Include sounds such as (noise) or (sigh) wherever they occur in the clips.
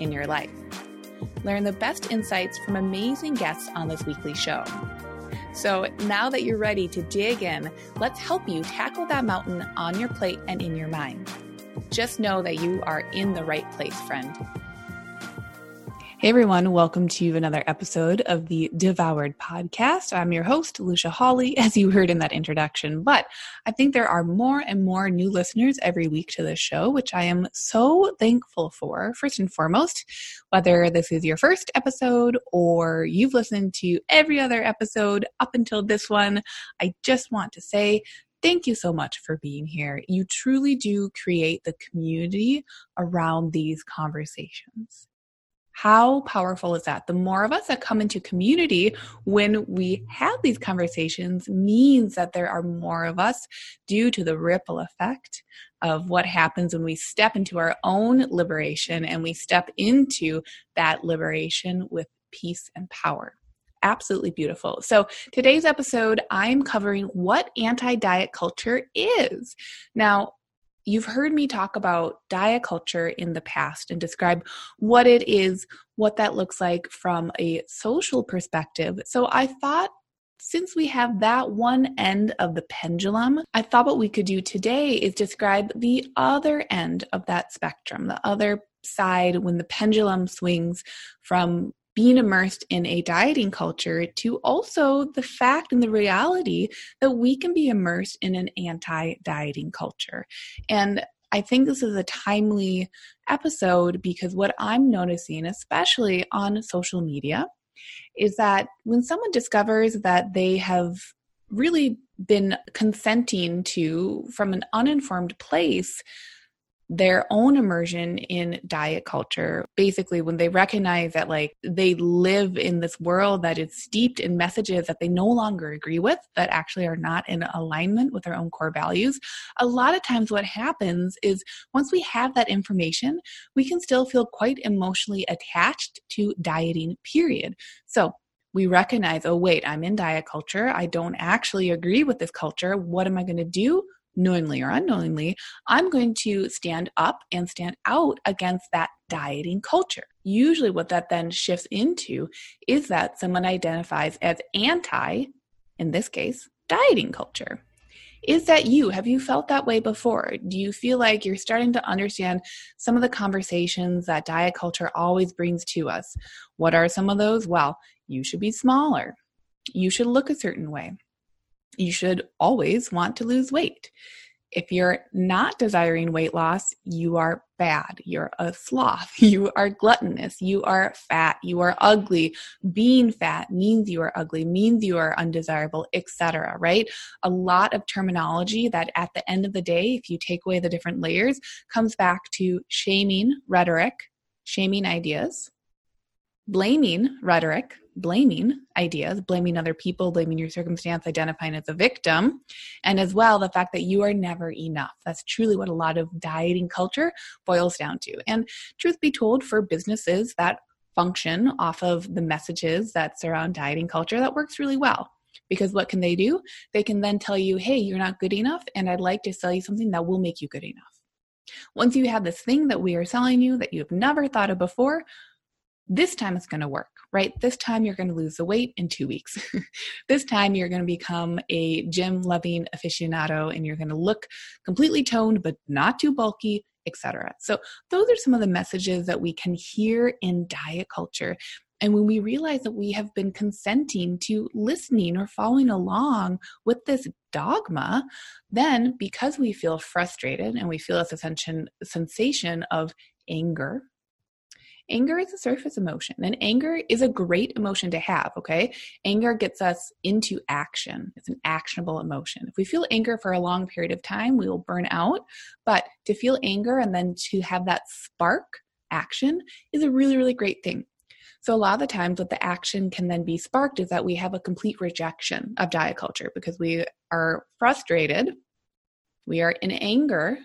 in your life. Learn the best insights from amazing guests on this weekly show. So now that you're ready to dig in, let's help you tackle that mountain on your plate and in your mind. Just know that you are in the right place, friend. Hey everyone, welcome to another episode of the Devoured Podcast. I'm your host, Lucia Hawley, (laughs) as you heard in that introduction. But I think there are more and more new listeners every week to this show, which I am so thankful for. First and foremost, whether this is your first episode or you've listened to every other episode up until this one, I just want to say thank you so much for being here. You truly do create the community around these conversations. How powerful is that? The more of us that come into community when we have these conversations means that there are more of us due to the ripple effect of what happens when we step into our own liberation and we step into that liberation with peace and power absolutely beautiful. So, today's episode, I'm covering what anti diet culture is. Now, you've heard me talk about diet culture in the past and describe what it is, what that looks like from a social perspective. So I thought since we have that one end of the pendulum, I thought what we could do today is describe the other end of that spectrum, the other side when the pendulum swings from being immersed in a dieting culture to also the fact and the reality that we can be immersed in an anti dieting culture. And I think this is a timely episode because what I'm noticing, especially on social media, is that when someone discovers that they have really been consenting to, from an uninformed place, their own immersion in diet culture. Basically, when they recognize that, like, they live in this world that is steeped in messages that they no longer agree with, that actually are not in alignment with their own core values, a lot of times what happens is once we have that information, we can still feel quite emotionally attached to dieting, period. So, we recognize, oh, wait, I'm in diet culture. I don't actually agree with this culture. What am I going to do? Knowingly or unknowingly, I'm going to stand up and stand out against that dieting culture. Usually, what that then shifts into is that someone identifies as anti, in this case, dieting culture. Is that you? Have you felt that way before? Do you feel like you're starting to understand some of the conversations that diet culture always brings to us? What are some of those? Well, you should be smaller. You should look a certain way you should always want to lose weight. If you're not desiring weight loss, you are bad. You're a sloth. (laughs) You are gluttonous. You are fat. You are ugly. Being fat means you are ugly, means you are undesirable, etc. Right? A lot of terminology that at the end of the day, if you take away the different layers, comes back to shaming rhetoric, shaming ideas, blaming rhetoric, blaming ideas, blaming other people, blaming your circumstance, identifying as a victim, and as well the fact that you are never enough. That's truly what a lot of dieting culture boils down to. And truth be told, for businesses that function off of the messages that surround dieting culture, that works really well. Because what can they do? They can then tell you, hey, you're not good enough, and I'd like to sell you something that will make you good enough. Once you have this thing that we are selling you that you've never thought of before, this time it's going to work, right? This time you're going to lose the weight in two weeks. (laughs) this time you're going to become a gym loving aficionado and you're going to look completely toned, but not too bulky, etc. So, those are some of the messages that we can hear in diet culture. And when we realize that we have been consenting to listening or following along with this dogma, then because we feel frustrated and we feel a sensation of anger anger is a surface emotion and anger is a great emotion to have okay? Anger gets us into action. It's an actionable emotion. If we feel anger for a long period of time we will burn out but to feel anger and then to have that spark action is a really, really great thing. So, a lot of the times, what the action can then be sparked is that we have a complete rejection of diet culture because we are frustrated, we are in anger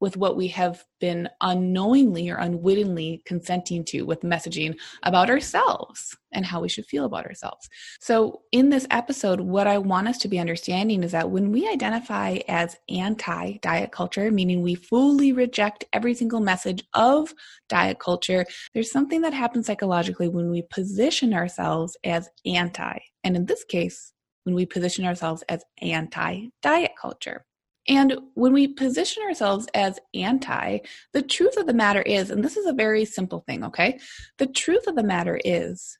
with what we have been unknowingly or unwittingly consenting to with messaging about ourselves and how we should feel about ourselves. So, in this episode, what I want us to be understanding is that when we identify as anti diet culture, meaning we fully reject every single message of diet culture, there's something that happens psychologically when we position ourselves as anti. And in this case, when we position ourselves as anti diet culture. And when we position ourselves as anti, the truth of the matter is, and this is a very simple thing, okay? The truth of the matter is,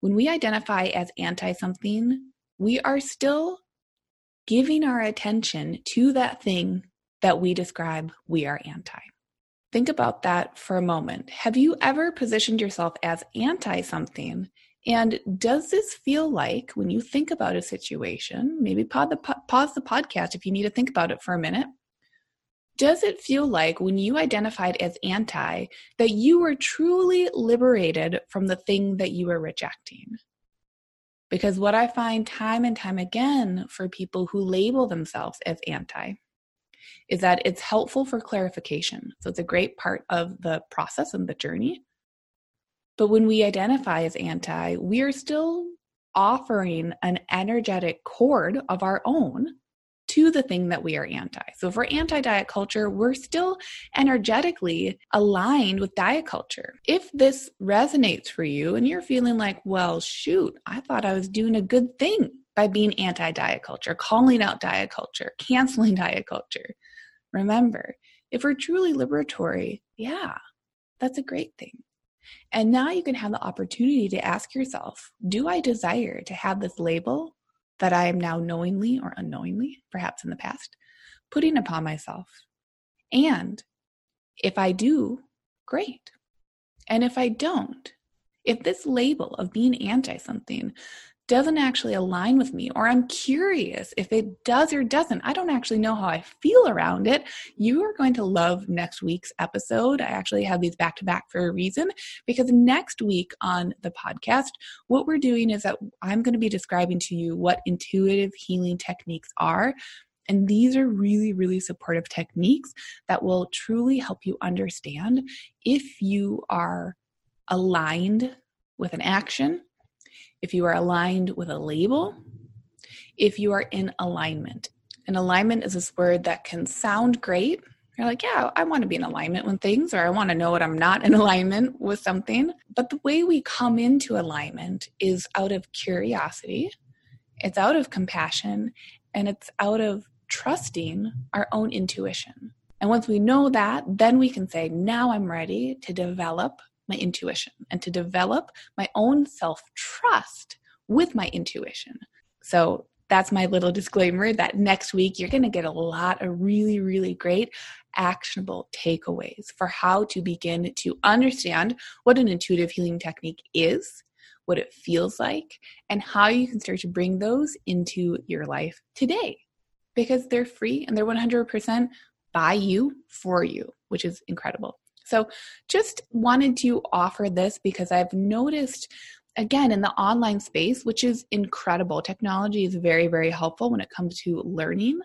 when we identify as anti something, we are still giving our attention to that thing that we describe we are anti. Think about that for a moment. Have you ever positioned yourself as anti something and does this feel like when you think about a situation, maybe pause the, pause the podcast if you need to think about it for a minute? Does it feel like when you identified as anti that you were truly liberated from the thing that you were rejecting? Because what I find time and time again for people who label themselves as anti is that it's helpful for clarification. So it's a great part of the process and the journey but when we identify as anti, we are still offering an energetic cord of our own to the thing that we are anti. So if we're anti diet culture, we're still energetically aligned with diet culture. If this resonates for you and you're feeling like, well, shoot, I thought I was doing a good thing by being anti diet culture, calling out diet culture, (laughs) canceling diet culture. Remember, if we're truly liberatory, yeah, that's a great thing. And now you can have the opportunity to ask yourself Do I desire to have this label that I am now knowingly or unknowingly, perhaps in the past, putting upon myself? And if I do, great. And if I don't, if this label of being anti something doesn't actually align with me, or I'm curious if it does or doesn't. I don't actually know how I feel around it. You are going to love next week's episode. I actually have these back to back for a reason because next week on the podcast, what we're doing is that I'm going to be describing to you what intuitive healing techniques are. And these are really, really supportive techniques that will truly help you understand if you are aligned with an action if you are aligned with a label, if you are in alignment. And alignment is this word that can sound great. You're like, yeah, I want to be in alignment with things, or I want to know what I'm not in (laughs) alignment with something. But the way we come into alignment is out of curiosity, it's out of compassion, and it's out of trusting our own intuition. And once we know that, then we can say, now I'm ready to develop my intuition and to develop my own self trust with my intuition. So that's my little disclaimer that next week you're going to get a lot of really, really great actionable takeaways for how to begin to understand what an intuitive healing technique is, what it feels like, and how you can start to bring those into your life today because they're free and they're 100% by you for you, which is incredible. So, just wanted to offer this because I've noticed again in the online space which is incredible technology is very very helpful when it comes to learning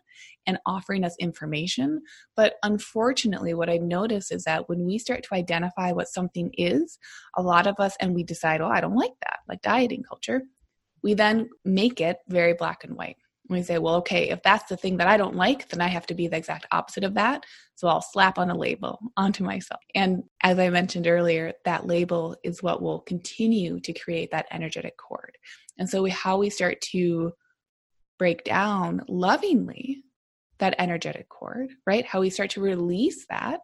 and offering us information. But unfortunately what i've noticed is that when we start to identify what something is a lot of us and we decide oh i don't like that like dieting culture we then make it very black and white we say, well, okay, if that's the thing that I don't like, then I have to be the exact opposite of that. So I'll slap on a label onto myself. And as I mentioned earlier, that label is what will continue to create that energetic cord. And so we, how we start to break down lovingly that energetic cord, right? How we start to release that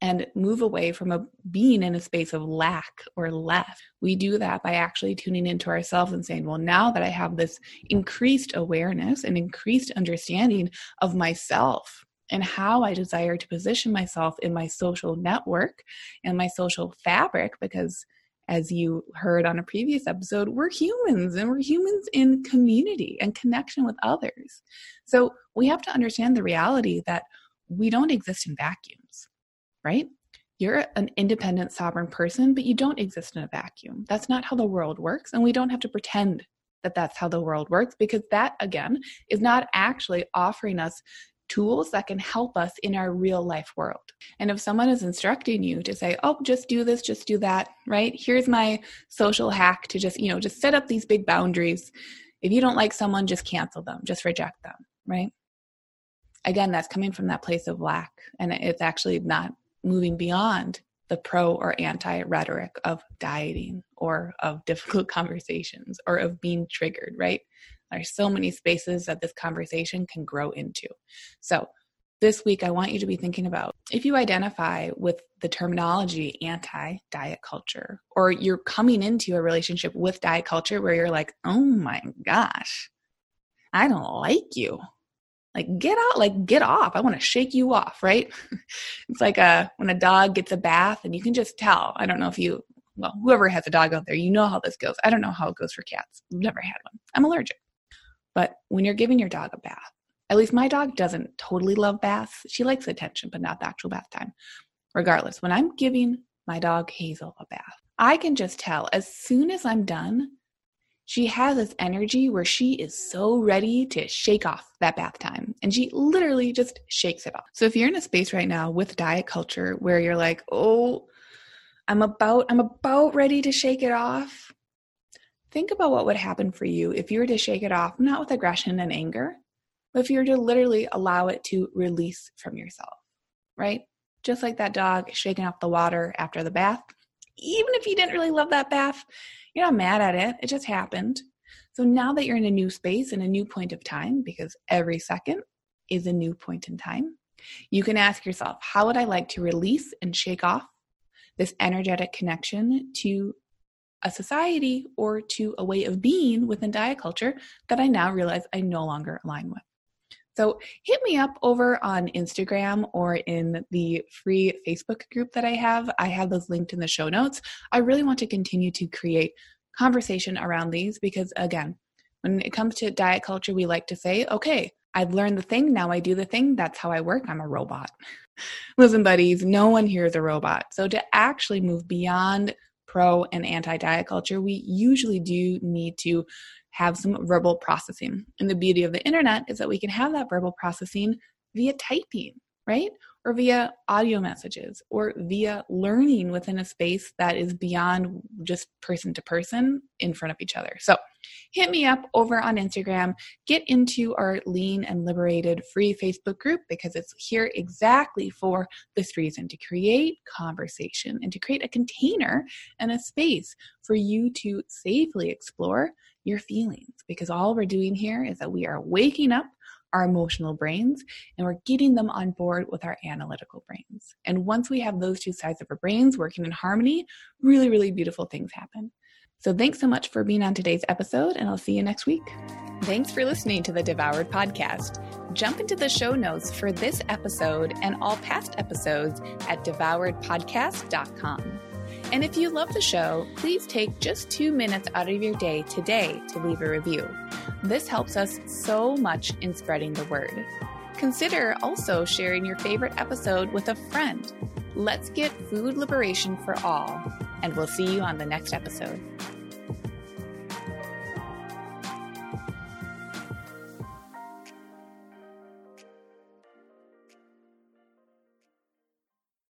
and move away from a being in a space of lack or less. We do that by actually tuning into ourselves and saying, well, now that I have this increased awareness and increased understanding of myself and how I desire to position myself in my social network and my social fabric, because as you heard on a previous episode, we're humans and we're humans in community and connection with others. So we have to understand the reality that we don't exist in vacuums right? You're an independent, sovereign person, but you don't exist in a vacuum. That's not how the world works. And we don't have to pretend that that's how the world works because that, again, is not actually offering us tools that can help us in our real life world. And if someone is instructing you to say, oh, just do this, just do that, right? Here's my social hack to just, you know, just set up these big boundaries. If you don't like someone, just cancel them, just reject them, right? Again, that's coming from that place of lack. And it's actually not moving beyond the pro or anti rhetoric of dieting or of (laughs) difficult conversations or of being triggered, right? There's so many spaces that this conversation can grow into. So, this week, I want you to be thinking about if you identify with the terminology anti diet culture, or you're coming into a relationship with diet culture where you're like, oh my gosh, I don't like you. Like, get out, like, get off. I want to shake you off, right? (laughs) it's like a, uh, when a dog gets a bath and you can just tell. I don't know if you, well, whoever has a dog out there, you know how this goes. I don't know how it goes for cats. I've never had one. I'm allergic. But when you're giving your dog a bath, at least my dog doesn't totally love baths. She likes attention, but not the actual bath time. Regardless, when I'm giving my dog Hazel a bath, I can just tell as soon as I'm done, she has this energy where she is so ready to shake off that bath time and she literally just shakes it off. So if you're in a space right now with diet culture where you're like, "Oh, I'm about I'm about ready to shake it off." Think about what would happen for you if you were to shake it off, not with aggression and anger, but if you were to literally allow it to release from yourself, right? Just like that dog shaking off the water after the bath. Even if you didn't really love that bath, you're not mad at it. It just happened. So now that you're in a new space and a new point of time, because every second is a new point in time, you can ask yourself, how would I like to release and shake off this energetic connection to a society or to a way of being within diet culture that I now realize I no longer align with. So hit me up over on Instagram or in the free Facebook group that I have. I have those linked in the show notes. I really want to continue to create conversation around these because, again, when it comes to diet culture, we like to say, okay, I've learned the thing, now I do the thing. That's how I work. I'm a robot. (laughs) Listen, buddies, no one here is a robot. So to actually move beyond pro and anti diet culture, we usually do need to have some verbal processing. And the beauty of the internet is that we can have that verbal processing via typing, right? Or via audio messages or via learning within a space that is beyond just person to person in front of each other. So hit me up over on Instagram. Get into our Lean and Liberated free Facebook group because it's here exactly for this reason to create conversation and to create a container and a space for you to safely explore your feelings because all we're doing here is that we are waking up our emotional brains and we're getting them on board with our analytical brains. And once we have those two sides of our brains working in harmony, really, really beautiful things happen. So thanks so much for being on today's episode, and I'll see you next week. Thanks for listening to the Devoured Podcast. Jump into the show notes for this episode and all past episodes at devouredpodcast.com. And if you love the show, please take just two minutes out of your day today to leave a review. This helps us so much in spreading the word. Consider also sharing your favorite episode with a friend. Let's get food liberation for all, and we'll see you on the next episode.